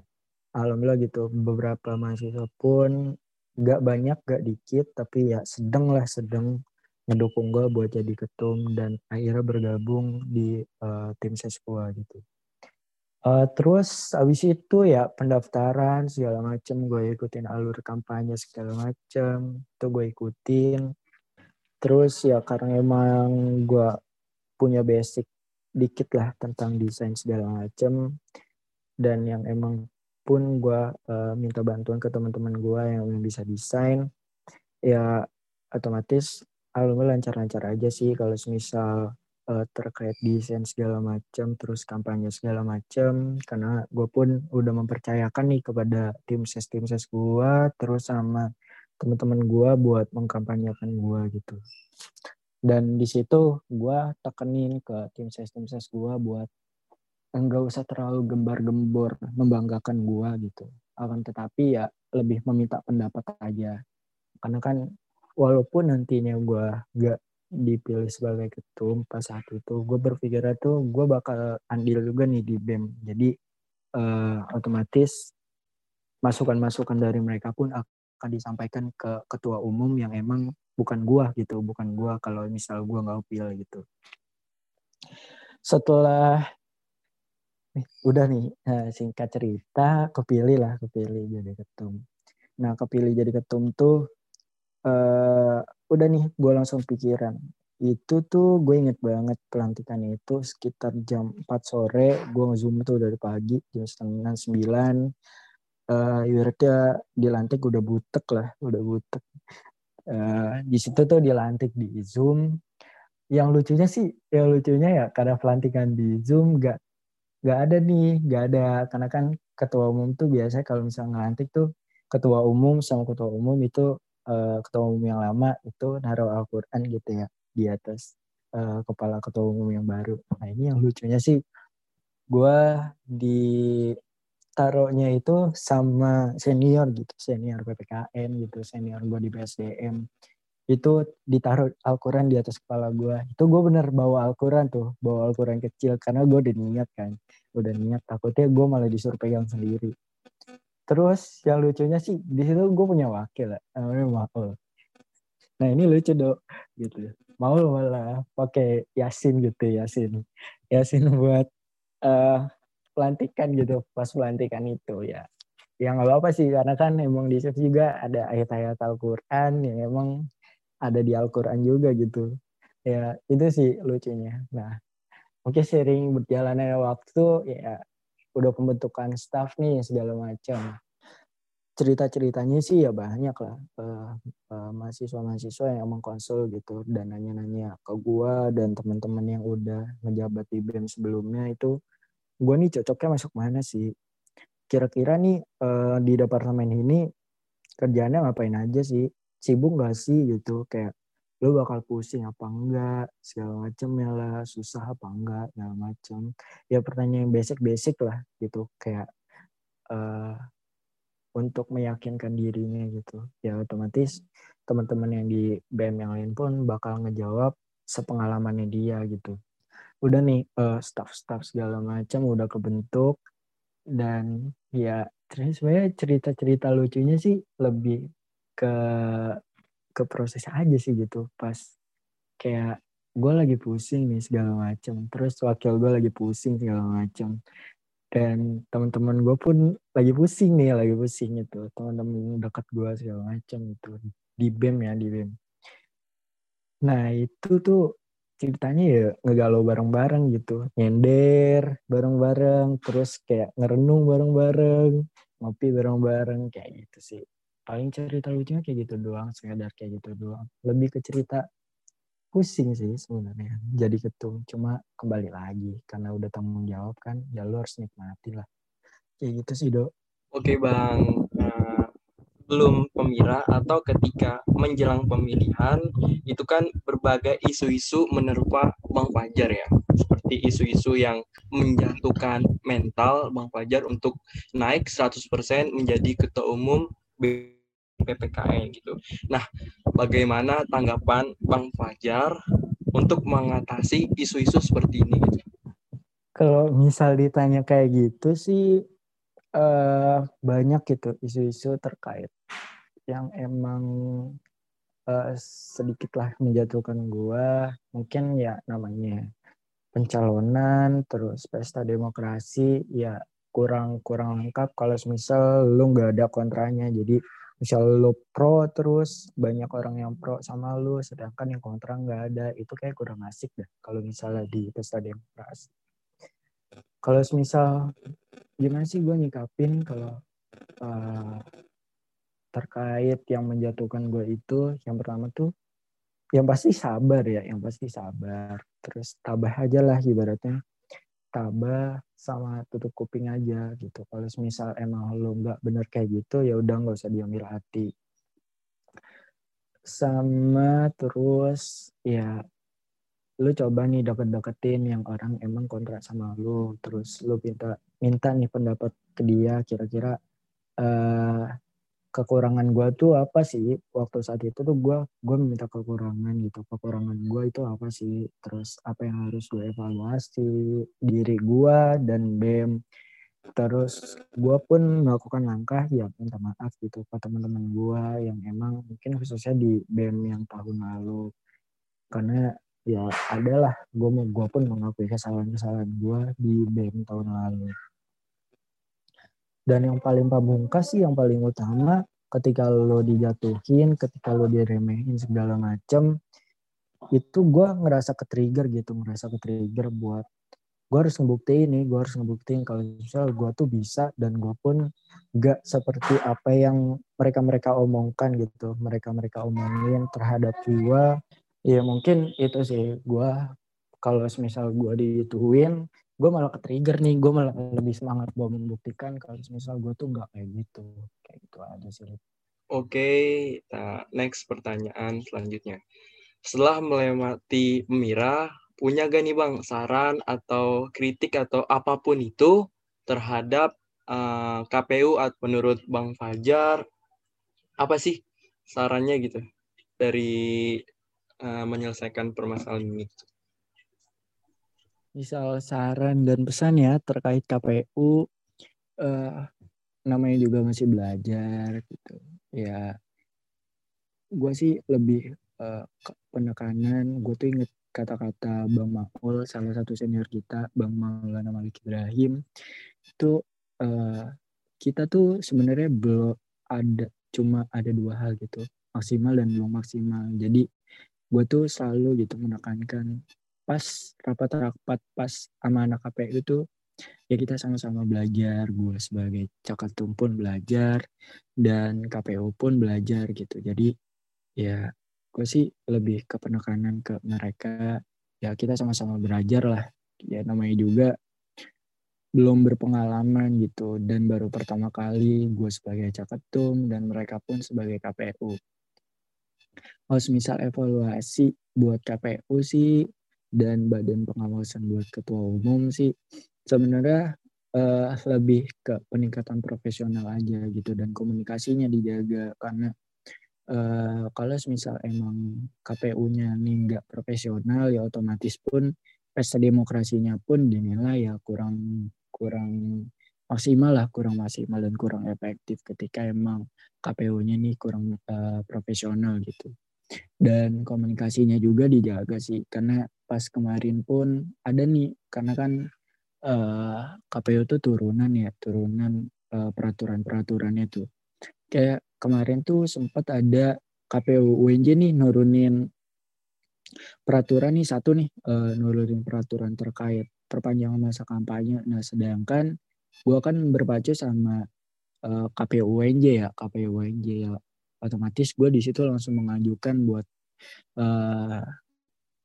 Alhamdulillah gitu beberapa mahasiswa pun gak banyak gak dikit tapi ya sedang lah sedang mendukung gue buat jadi ketum dan akhirnya bergabung di uh, tim seskuah gitu. Uh, terus abis itu ya pendaftaran segala macem gue ikutin alur kampanye segala macem itu gue ikutin. Terus ya karena emang gue punya basic dikit lah tentang desain segala macem dan yang emang pun gue uh, minta bantuan ke teman-teman gue yang bisa desain ya otomatis alhamdulillah lancar-lancar aja sih kalau misal uh, terkait desain segala macam terus kampanye segala macam karena gue pun udah mempercayakan nih kepada tim ses tim ses gue terus sama teman-teman gue buat mengkampanyekan gue gitu. Dan di situ gue tekenin ke tim ses tim ses gue buat enggak usah terlalu gembar-gembor membanggakan gue gitu. Akan tetapi ya lebih meminta pendapat aja. Karena kan walaupun nantinya gue gak dipilih sebagai ketum pas saat itu gue berpikir tuh gue bakal andil juga nih di bem. Jadi uh, otomatis masukan-masukan dari mereka pun akan disampaikan ke ketua umum yang emang bukan gua gitu bukan gua kalau misal gua nggak upil gitu. Setelah nih, udah nih eh, singkat cerita kepilih lah kepilih jadi ketum. Nah kepilih jadi ketum tuh eh udah nih gue langsung pikiran. Itu tuh gue inget banget pelantikannya itu sekitar jam 4 sore. Gue ngezoom tuh dari pagi jam setengah sembilan. Uh, ibaratnya dilantik udah butek lah udah butek. Uh, di situ tuh dilantik di zoom. Yang lucunya sih yang lucunya ya karena pelantikan di zoom gak gak ada nih gak ada. Karena kan ketua umum tuh biasanya kalau misalnya ngelantik tuh ketua umum sama ketua umum itu uh, ketua umum yang lama itu naruh Al-Quran gitu ya di atas uh, kepala ketua umum yang baru. Nah ini yang lucunya sih gue di taruhnya itu sama senior gitu, senior PPKN gitu, senior gue di PSDM itu ditaruh Al-Quran di atas kepala gue. Itu gue bener bawa Al-Quran tuh, bawa Al-Quran kecil karena gue udah niat kan, udah niat takutnya gue malah disuruh pegang sendiri. Terus yang lucunya sih di situ gue punya wakil, namanya Maul. Nah ini lucu dok, gitu. Mau malah pakai Yasin gitu Yasin. Yasin buat uh, pelantikan gitu. Pas pelantikan itu ya. Yang nggak apa-apa sih karena kan emang di situ juga ada ayat-ayat Al-Quran yang emang ada di Al-Quran juga gitu. Ya itu sih lucunya. Nah mungkin sering berjalannya waktu ya udah pembentukan staff nih segala macam. Cerita-ceritanya sih ya banyak lah. Uh, uh, mahasiswa-mahasiswa yang emang konsul gitu dan nanya-nanya ke gua dan teman-teman yang udah ngejabat di BEM sebelumnya itu gua nih cocoknya masuk mana sih? Kira-kira nih uh, di departemen ini kerjanya ngapain aja sih? Sibuk gak sih gitu? Kayak lu bakal pusing apa enggak segala macem ya lah susah apa enggak segala macem. Ya pertanyaan basic-basic lah gitu. Kayak uh, untuk meyakinkan dirinya gitu. Ya otomatis teman-teman yang di BM yang lain pun bakal ngejawab sepengalamannya dia gitu. Udah nih uh, staff-staff segala macam udah kebentuk dan ya terus sebenarnya cerita-cerita lucunya sih lebih ke ke proses aja sih gitu. Pas kayak gue lagi pusing nih segala macam terus wakil gue lagi pusing segala macam dan teman-teman gue pun lagi pusing nih lagi pusing itu teman-teman dekat gue segala macam itu di bem ya di bem. Nah itu tuh ceritanya ya ngegalau bareng-bareng gitu. Nyender bareng-bareng terus kayak ngerenung bareng-bareng ngopi bareng-bareng kayak gitu sih paling cerita lucunya kayak gitu doang sekedar kayak gitu doang. Lebih ke cerita pusing sih sebenarnya jadi ketum. Cuma kembali lagi karena udah tanggung jawab kan ya lu harus nikmati lah. Kayak gitu sih dok. Oke bang. Nah, belum pemira atau ketika menjelang pemilihan itu kan berbagai isu-isu menerpa bang Fajar ya. Seperti isu-isu yang menjatuhkan mental bang Fajar untuk naik 100% menjadi ketua umum PPKN gitu. Nah, bagaimana tanggapan Bang Fajar untuk mengatasi isu-isu seperti ini gitu? Kalau misal ditanya kayak gitu sih uh, banyak gitu isu-isu terkait yang emang uh, sedikit lah menjatuhkan gua mungkin ya namanya pencalonan terus pesta demokrasi ya kurang kurang lengkap kalau misal lu nggak ada kontranya jadi misal lo pro terus banyak orang yang pro sama lo sedangkan yang kontra nggak ada itu kayak kurang asik deh kalau misalnya di pesta demokrasi kalau misal gimana sih gue nyikapin kalau uh, terkait yang menjatuhkan gue itu yang pertama tuh yang pasti sabar ya yang pasti sabar. Terus tabah aja lah ibaratnya tabah sama tutup kuping aja gitu. Kalau misal emang lo nggak bener kayak gitu ya udah nggak usah diambil hati. Sama terus ya lu coba nih deket-deketin yang orang emang kontrak sama lu terus lu minta minta nih pendapat ke dia kira-kira uh, kekurangan gue tuh apa sih? Waktu saat itu tuh gue gue minta kekurangan gitu. Kekurangan gue itu apa sih? Terus apa yang harus gue evaluasi diri gue dan bem terus gue pun melakukan langkah ya minta maaf gitu ke teman-teman gue yang emang mungkin khususnya di BEM yang tahun lalu. Karena ya adalah gue gue pun mengakui kesalahan-kesalahan gue di BEM tahun lalu dan yang paling pamungkas sih yang paling utama ketika lo dijatuhin ketika lo diremehin segala macem itu gue ngerasa ke trigger gitu ngerasa ke trigger buat gue harus ngebuktiin nih gue harus ngebuktiin kalau misal gue tuh bisa dan gue pun gak seperti apa yang mereka mereka omongkan gitu mereka mereka omongin terhadap gue ya mungkin itu sih gue kalau misal gue dituin gue malah ke trigger nih gue malah lebih semangat gue membuktikan kalau misal gue tuh nggak kayak gitu kayak gitu aja sih Oke, nah next pertanyaan selanjutnya. Setelah melewati Mira, punya gak nih Bang saran atau kritik atau apa pun itu terhadap uh, eh, KPU menurut Bang Fajar apa sih sarannya gitu dari uh, menyelesaikan permasalahan ini? Misal saran dan pesan ya terkait KPU uh, eh, namanya juga masih belajar gitu. Ya gue sih lebih uh, penekanan gue tuh inget kata-kata Bang Maul salah satu senior kita Bang Maulana Malik Ibrahim. Itu uh, kita tuh sebenarnya belum ada cuma ada dua hal gitu maksimal dan belum maksimal. Jadi gue tuh selalu gitu menekankan pas rapat-rapat pas sama anak KPU itu ya kita sama-sama belajar gue sebagai cakatum pun belajar dan KPU pun belajar gitu. Jadi ya gue sih lebih ke penekanan ke mereka. Ya kita sama-sama belajar lah. Ya namanya juga belum berpengalaman gitu. Dan baru pertama kali gue sebagai caketum dan mereka pun sebagai KPU. Kalau misal evaluasi buat KPU sih dan badan pengawasan buat ketua umum sih. Sebenarnya uh, lebih ke peningkatan profesional aja gitu dan komunikasinya dijaga karena uh, kalau misal emang KPU-nya nih nggak profesional ya otomatis pun pesta demokrasinya pun dinilai ya kurang kurang maksimal lah kurang maksimal dan kurang efektif ketika emang KPU-nya nih kurang uh, profesional gitu dan komunikasinya juga dijaga sih karena pas kemarin pun ada nih karena kan uh, eh, KPU tuh turunan ya, turunan uh, peraturan-peraturannya tuh. Kayak kemarin tuh sempat ada KPU UNJ nih nurunin peraturan nih satu nih uh, nurunin peraturan terkait perpanjangan masa kampanye. Nah sedangkan gua kan berpacu sama uh, KPU UNJ ya, KPU UNJ ya otomatis gue di situ langsung mengajukan buat uh,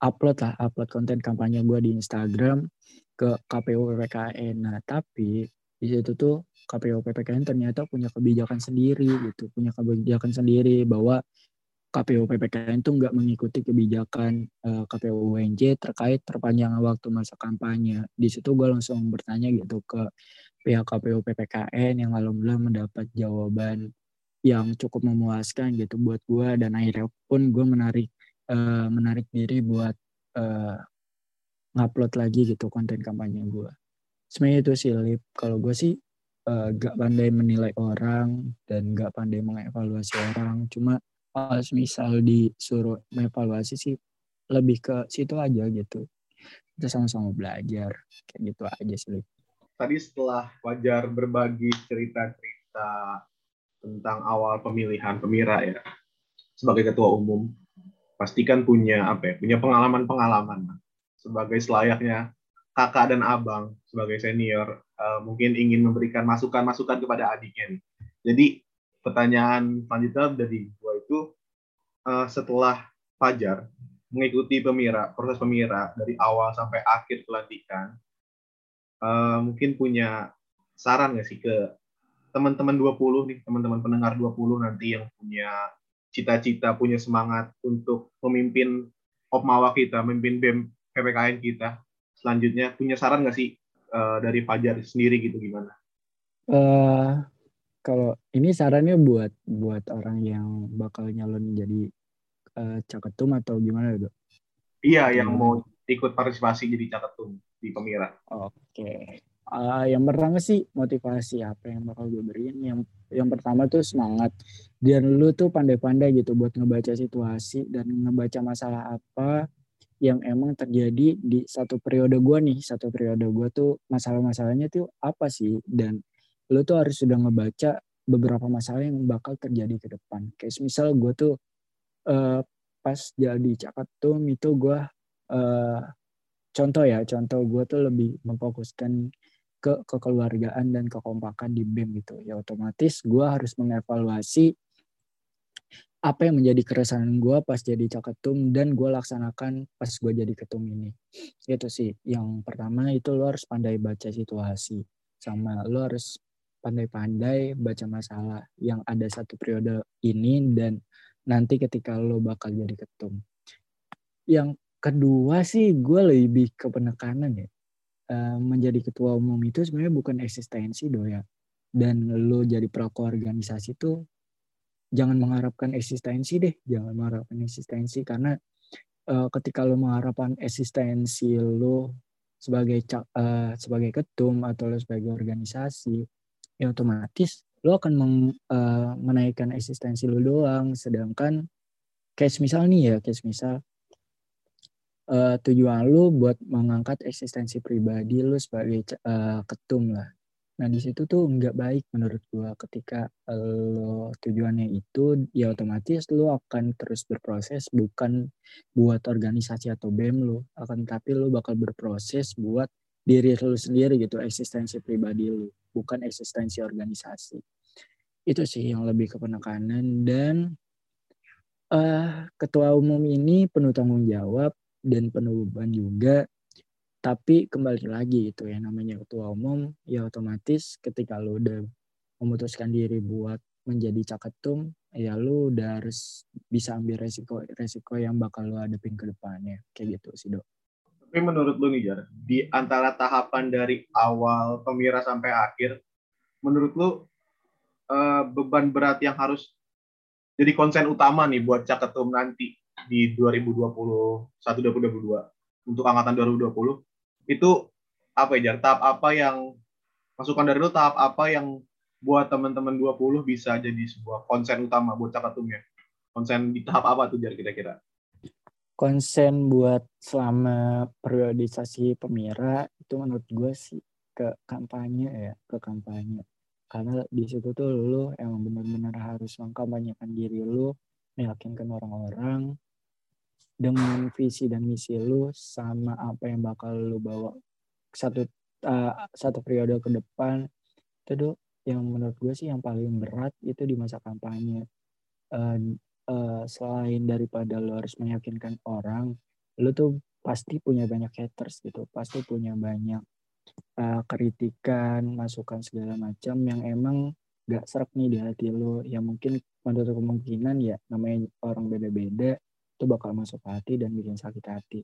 upload lah, upload konten kampanye gue di Instagram ke KPU PPKN. Nah, tapi di situ tuh KPU PPKN ternyata punya kebijakan sendiri gitu, punya kebijakan sendiri bahwa KPU PPKN itu nggak mengikuti kebijakan uh, eh, KPU UNJ terkait perpanjangan waktu masa kampanye. Di situ gue langsung bertanya gitu ke pihak KPU PPKN yang alhamdulillah mendapat jawaban yang cukup memuaskan gitu buat gue dan akhirnya pun gue menarik uh, menarik diri buat uh, ngupload lagi gitu konten kampanye gue. Sebenarnya itu sih Lip. Kalau gue sih uh, gak pandai menilai orang dan gak pandai mengevaluasi orang. Cuma kalau misal disuruh mengevaluasi sih lebih ke situ aja gitu. Kita sama-sama belajar. Kayak gitu aja sih Lip. Tadi setelah Wajar berbagi cerita-cerita tentang awal pemilihan pemira ya sebagai ketua umum pastikan punya apa ya punya pengalaman-pengalaman sebagai selayaknya kakak dan abang sebagai senior uh, mungkin ingin memberikan masukan-masukan kepada adiknya nih. Jadi pertanyaan selanjutnya dari gua itu uh, setelah Fajar mengikuti pemira proses pemira dari awal sampai akhir pelantikan uh, mungkin punya saran nggak sih ke teman-teman 20 nih teman-teman pendengar 20 nanti yang punya cita-cita punya semangat untuk memimpin Opmawa kita memimpin BEM PPKN kita selanjutnya punya saran nggak sih uh, dari Fajar sendiri gitu gimana? Uh, kalau ini sarannya buat buat orang yang bakal nyalon jadi uh, caketum atau gimana dok? Iya, yang mau ikut partisipasi jadi caketum di Pemira. Oke. Okay. Uh, yang pertama sih motivasi apa yang bakal gue beriin. Yang yang pertama tuh semangat. Dan lu tuh pandai-pandai gitu buat ngebaca situasi dan ngebaca masalah apa yang emang terjadi di satu periode gue nih. Satu periode gue tuh masalah-masalahnya tuh apa sih? Dan lu tuh harus sudah ngebaca beberapa masalah yang bakal terjadi ke depan. Kayak misal gue tuh uh, pas jadi cakatum itu gue uh, contoh ya, contoh gue tuh lebih memfokuskan ke kekeluargaan dan kekompakan di BEM gitu. Ya otomatis gue harus mengevaluasi apa yang menjadi keresahan gue pas jadi caketum dan gue laksanakan pas gue jadi ketum ini. Itu sih. Yang pertama itu lo harus pandai baca situasi. Sama lo harus pandai-pandai baca masalah yang ada satu periode ini dan nanti ketika lo bakal jadi ketum. Yang kedua sih gue lebih ke penekanan ya Eh, menjadi ketua umum itu sebenarnya bukan eksistensi do ya. Dan lo jadi perokok organisasi itu jangan mengharapkan eksistensi deh. Jangan mengharapkan eksistensi karena uh, ketika lo mengharapkan eksistensi lo sebagai uh, sebagai ketum atau lo sebagai organisasi ya otomatis lo akan meng, uh, menaikkan eksistensi lo doang. Sedangkan case misal nih ya case misal uh, tujuan lu buat mengangkat eksistensi pribadi lu sebagai uh, ketum lah. Nah di situ tuh nggak baik menurut gua ketika lo tujuannya itu ya otomatis lu akan terus berproses bukan buat organisasi atau BEM lu akan tapi lu bakal berproses buat diri lu sendiri gitu eksistensi pribadi lu bukan eksistensi organisasi itu sih yang lebih ke penekanan dan uh, ketua umum ini penuh tanggung jawab dan penuh juga. Tapi kembali lagi itu ya namanya ketua umum ya otomatis ketika lu udah memutuskan diri buat menjadi caketum ya lu udah harus bisa ambil resiko resiko yang bakal lu hadapin ke depannya. Kayak gitu sih dok. Tapi menurut lu nih Jar, di antara tahapan dari awal pemira sampai akhir, menurut lu uh, beban berat yang harus jadi konsen utama nih buat caketum nanti di 2021 2022 untuk angkatan 2020 itu apa ya tahap apa yang masukan dari lu tahap apa yang buat teman-teman 20 bisa jadi sebuah konsen utama buat cakatumnya konsen di tahap apa tuh Jar kira-kira? Konsen buat selama periodisasi pemira itu menurut gue sih ke kampanye ya ke kampanye. Karena di situ tuh lu emang benar-benar harus mengkampanyekan diri lu meyakinkan orang-orang dengan visi dan misi lu sama apa yang bakal lu bawa satu uh, satu periode ke depan itu tuh yang menurut gue sih yang paling berat itu di masa kampanye. Uh, uh, selain daripada lu harus meyakinkan orang lu tuh pasti punya banyak haters gitu pasti punya banyak uh, kritikan masukan segala macam yang emang gak serak nih di hati lu. Yang mungkin menurut kemungkinan ya namanya orang beda-beda itu bakal masuk hati dan bikin sakit hati.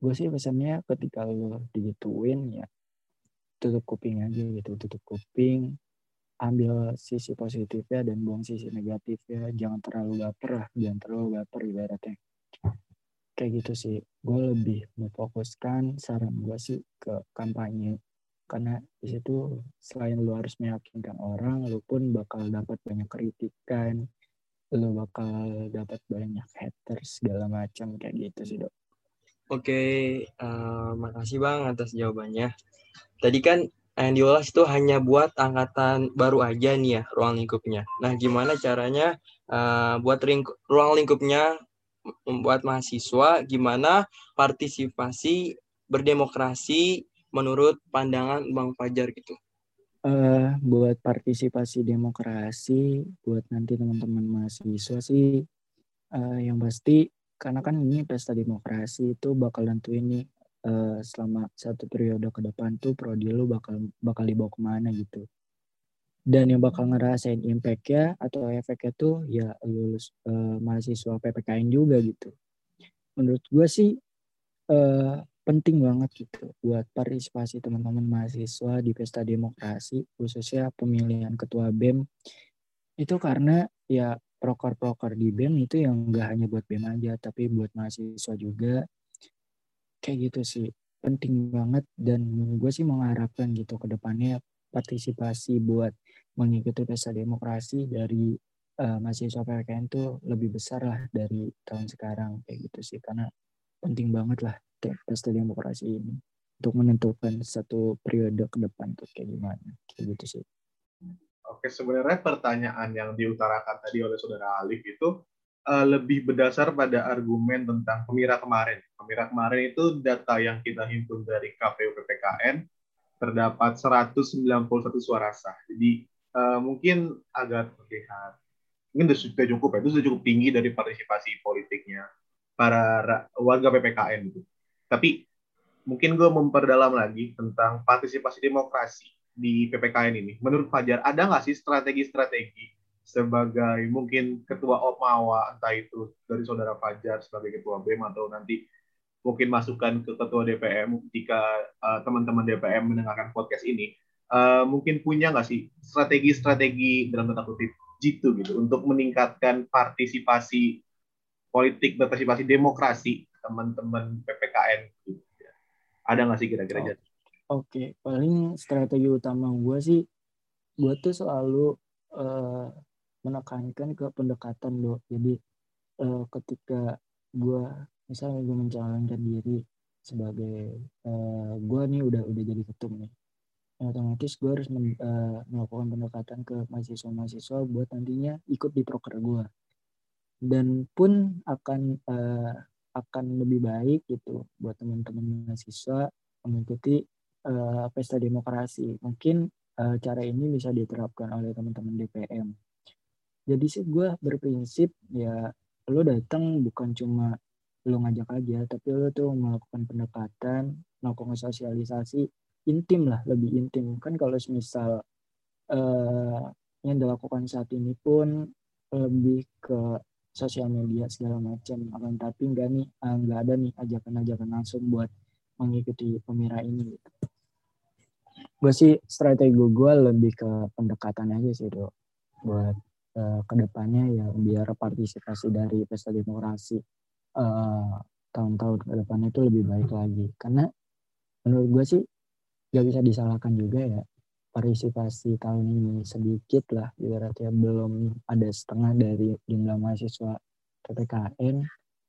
Gue sih pesannya ketika lo digituin ya tutup kuping aja gitu tutup kuping ambil sisi positifnya dan buang sisi negatifnya. Jangan terlalu baper lah jangan terlalu baper ibaratnya. Kayak gitu sih. Gue lebih memfokuskan saran gue sih ke kampanye. Karena di situ selain lo harus meyakinkan orang lo pun bakal dapat banyak kritikan lu bakal dapat banyak haters segala macam kayak gitu sih dok. Oke, uh, makasih bang atas jawabannya. Tadi kan yang diolas itu hanya buat angkatan baru aja nih ya ruang lingkupnya. Nah, gimana caranya uh, buat ruang lingkupnya membuat mahasiswa, gimana partisipasi berdemokrasi menurut pandangan Bang Fajar gitu? Uh, buat partisipasi demokrasi buat nanti teman-teman mahasiswa sih uh, yang pasti karena kan ini pesta demokrasi itu bakal nentuin nih uh, selama satu periode ke depan tuh prodi lu bakal bakal dibawa ke mana gitu. Dan yang bakal ngerasain impact-nya atau efeknya tuh ya lulus uh, mahasiswa PPKN juga gitu. Menurut gue sih uh, penting banget gitu buat partisipasi teman-teman mahasiswa di pesta demokrasi khususnya pemilihan ketua BEM itu karena ya proker-proker di BEM itu yang enggak hanya buat BEM aja tapi buat mahasiswa juga. Kayak gitu sih penting banget dan gue sih mengharapkan gitu ke depannya partisipasi buat mengikuti pesta demokrasi dari uh, mahasiswa PPKN tuh lebih besar lah dari tahun sekarang kayak gitu sih. Karena penting banget lah pesta demokrasi ini untuk menentukan satu periode ke depan tuh kayak gimana kayak gitu sih. Oke, sebenarnya pertanyaan yang diutarakan tadi oleh saudara Alif itu uh, lebih berdasar pada argumen tentang pemira kemarin. Pemira kemarin itu data yang kita himpun dari KPU PPKN terdapat 191 suara sah. Jadi uh, mungkin agak terlihat mungkin sudah cukup ya, itu sudah cukup tinggi dari partisipasi politiknya para warga PPKN itu. Tapi mungkin gue memperdalam lagi tentang partisipasi demokrasi di PPKN ini. Menurut Fajar, ada nggak sih strategi-strategi sebagai mungkin ketua OPMAWA, entah itu dari saudara Fajar sebagai ketua BEM atau nanti mungkin masukan ke ketua DPM jika uh, teman-teman DPM mendengarkan podcast ini, uh, mungkin punya nggak sih strategi-strategi dalam tanda kutip jitu gitu untuk meningkatkan partisipasi politik, partisipasi demokrasi teman-teman PPKN gitu. Ada nggak sih kira-kira? Oh. Oke, okay. paling strategi utama gue sih, gue tuh selalu uh, menekankan ke pendekatan lo. Jadi uh, ketika gue misalnya gue mencalonkan diri sebagai uh, gue nih udah udah jadi ketum nih, otomatis gue harus men, uh, melakukan pendekatan ke mahasiswa-mahasiswa buat nantinya ikut di proker gue dan pun akan uh, akan lebih baik gitu buat teman-teman mahasiswa mengikuti uh, pesta demokrasi. Mungkin uh, cara ini bisa diterapkan oleh teman-teman DPM. Jadi sih gue berprinsip ya lo datang bukan cuma lo ngajak aja, tapi lo tuh melakukan pendekatan, melakukan sosialisasi intim lah, lebih intim. Kan kalau misal uh, yang dilakukan saat ini pun lebih ke sosial media segala macam akan tapi enggak nih enggak ah, ada nih ajakan-ajakan langsung buat mengikuti pemira ini gitu. gue sih strategi gue lebih ke pendekatan aja sih dok buat uh, ke depannya ya biar partisipasi dari pesta demokrasi uh, tahun-tahun ke depannya itu lebih baik lagi karena menurut gue sih gak bisa disalahkan juga ya partisipasi tahun ini sedikit lah ibaratnya belum ada setengah dari jumlah mahasiswa PPKN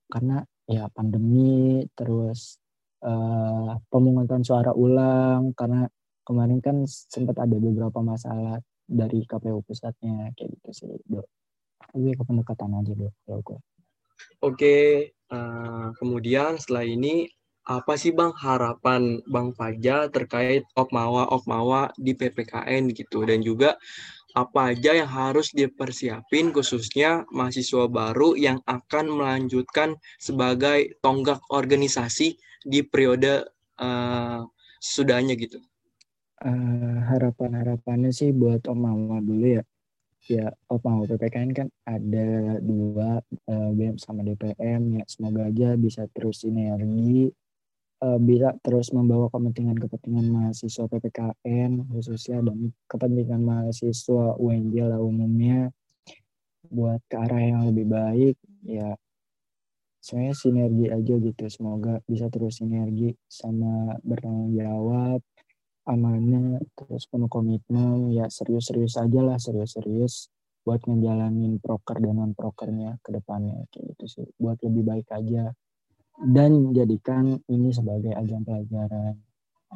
karena ya pandemi terus uh, pemungutan suara ulang karena kemarin kan sempat ada beberapa masalah dari KPU pusatnya kayak gitu sih dok. Lebih ke pendekatan aja dok kalau gue oke uh, kemudian setelah ini apa sih Bang harapan Bang Fajar terkait Okmawa-Okmawa di PPKN gitu dan juga apa aja yang harus dipersiapin khususnya mahasiswa baru yang akan melanjutkan sebagai tonggak organisasi di periode uh, sudahnya gitu. Uh, harapan-harapannya sih buat Okmawa dulu ya. Ya, Okmawa PPKN kan ada dua uh, BEM sama DPM ya. Semoga aja bisa terus sinergi uh, bisa terus membawa kepentingan-kepentingan mahasiswa PPKN khususnya dan kepentingan mahasiswa UNJ lah umumnya buat ke arah yang lebih baik. Ya sebenarnya sinergi aja gitu. Semoga bisa terus sinergi sama bertanggung jawab amanah terus penuh komitmen. Ya serius-serius aja lah serius-serius buat ngejalanin proker dan non prokernya ke depannya. Kayak gitu sih. Buat lebih baik aja dan jadikan ini sebagai ajang pelajaran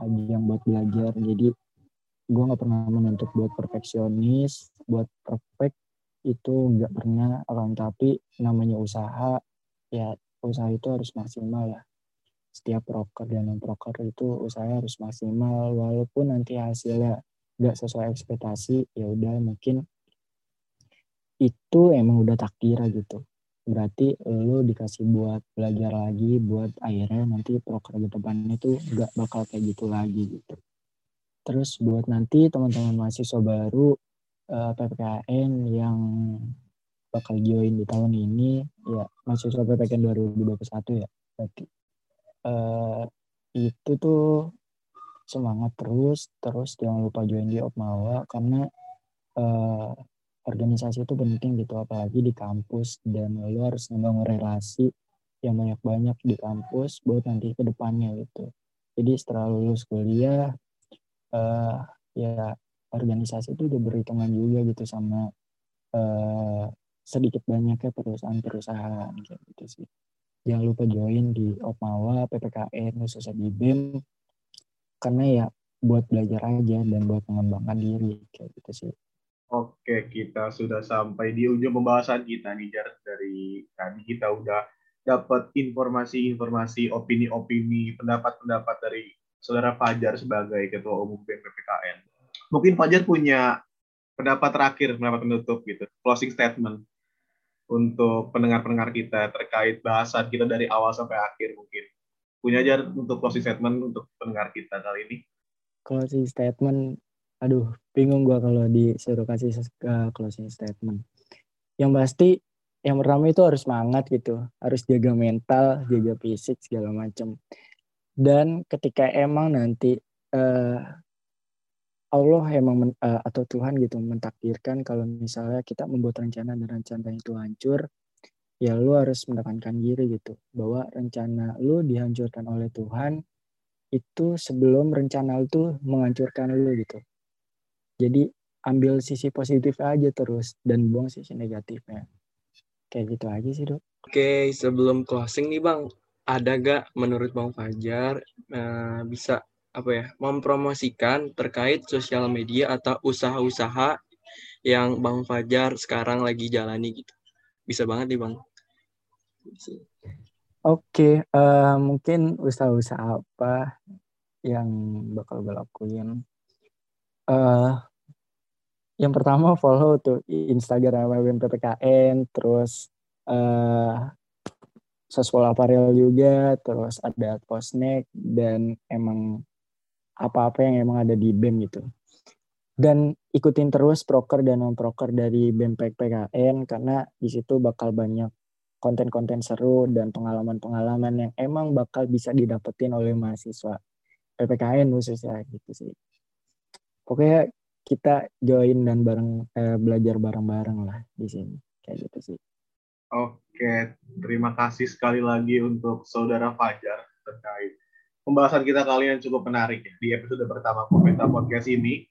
ajang buat belajar. Jadi gue nggak pernah menuntut buat perfeksionis. Buat perfect itu nggak pernah akan tapi namanya usaha ya usaha itu harus maksimal ya setiap proker dan non proker itu usaha harus maksimal. Walaupun nanti hasilnya nggak sesuai ekspektasi ya udah mungkin itu emang udah takdir gitu berarti lu dikasih buat belajar lagi buat akhirnya nanti proker ke depan itu gak bakal kayak gitu lagi gitu. Terus buat nanti teman-teman mahasiswa baru uh, eh, PPKN yang bakal join di tahun ini ya mahasiswa PPKN 2021 ya berarti uh, itu tuh semangat terus terus jangan lupa join di Opmawa karena uh, organisasi itu penting gitu apalagi di kampus dan lo harus membangun relasi yang banyak-banyak di kampus buat nanti ke depannya gitu Jadi setelah lulus kuliah, uh, ya organisasi itu udah berhitungan juga gitu sama uh, sedikit banyaknya perusahaan-perusahaan kayak gitu sih. Jangan lupa join di Opmawa, PPKN, khususnya di BEM. Karena ya buat belajar aja dan buat mengembangkan diri kayak gitu sih. Oke, kita sudah sampai di ujung pembahasan kita nih, Jar. Dari tadi kita udah dapat informasi-informasi, opini-opini, pendapat-pendapat dari Saudara Fajar sebagai Ketua Umum BPPKN. Mungkin Fajar punya pendapat terakhir, pendapat penutup gitu, closing statement untuk pendengar-pendengar kita terkait bahasan kita dari awal sampai akhir mungkin. Punya aja untuk closing statement untuk pendengar kita kali ini. Closing statement, aduh bingung gua kalau disuruh kasih uh, closing statement. Yang pasti yang pertama itu harus semangat gitu, harus jaga mental, jaga fisik segala macam. Dan ketika emang nanti uh, Allah emang men, uh, atau Tuhan gitu mentakdirkan kalau misalnya kita membuat rencana dan rencana itu hancur, ya lu harus mendapatkan diri gitu bahwa rencana lu dihancurkan oleh Tuhan itu sebelum rencana itu menghancurkan lu gitu. Jadi ambil sisi positif aja terus dan buang sisi negatifnya. Kayak gitu aja sih, Dok. Oke, sebelum closing nih, Bang, ada gak menurut Bang Fajar uh, bisa apa ya, mempromosikan terkait sosial media atau usaha-usaha yang Bang Fajar sekarang lagi jalani gitu. Bisa banget nih, Bang. Oke, uh, mungkin usaha-usaha apa yang bakal gue lakuin? Uh, yang pertama follow tuh Instagram WMPPKN, terus uh, sekolah Aparel juga, terus ada Postnek dan emang apa-apa yang emang ada di BEM gitu. Dan ikutin terus proker dan non proker dari BEM PPKN karena di situ bakal banyak konten-konten seru dan pengalaman-pengalaman yang emang bakal bisa didapetin oleh mahasiswa PPKN khususnya gitu sih. Pokoknya kita join dan bareng eh, belajar bareng-bareng lah di sini kayak gitu sih. Oke, terima kasih sekali lagi untuk Saudara Fajar terkait pembahasan kita kali yang cukup menarik ya di episode pertama Komenta Podcast ini.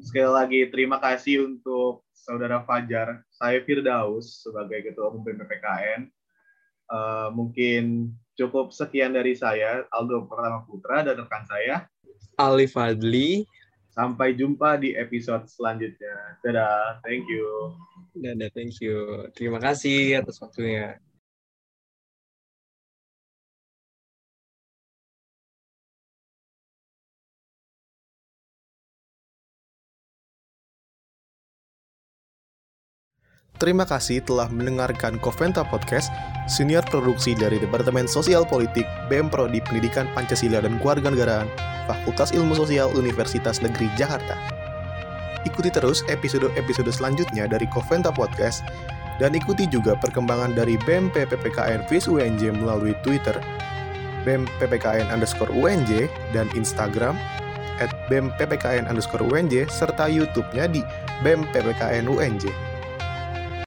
Sekali lagi terima kasih untuk Saudara Fajar. Saya Firdaus sebagai Ketua Umum BPPKN. Uh, eh, mungkin cukup sekian dari saya, Aldo Pertama Putra dan rekan saya. Ali Fadli. Sampai jumpa di episode selanjutnya. Dadah, thank you. Dadah, thank you. Terima kasih atas waktunya. Terima kasih telah mendengarkan Coventa Podcast, senior produksi dari Departemen Sosial Politik BEM Prodi Pendidikan Pancasila dan Kewarganegaraan, Fakultas Ilmu Sosial Universitas Negeri Jakarta. Ikuti terus episode-episode selanjutnya dari Coventa Podcast dan ikuti juga perkembangan dari BEM PPKN FIS UNJ melalui Twitter BEM PPKN underscore UNJ dan Instagram at BEM PPKN underscore UNJ serta YouTube-nya di BEM PPKN UNJ.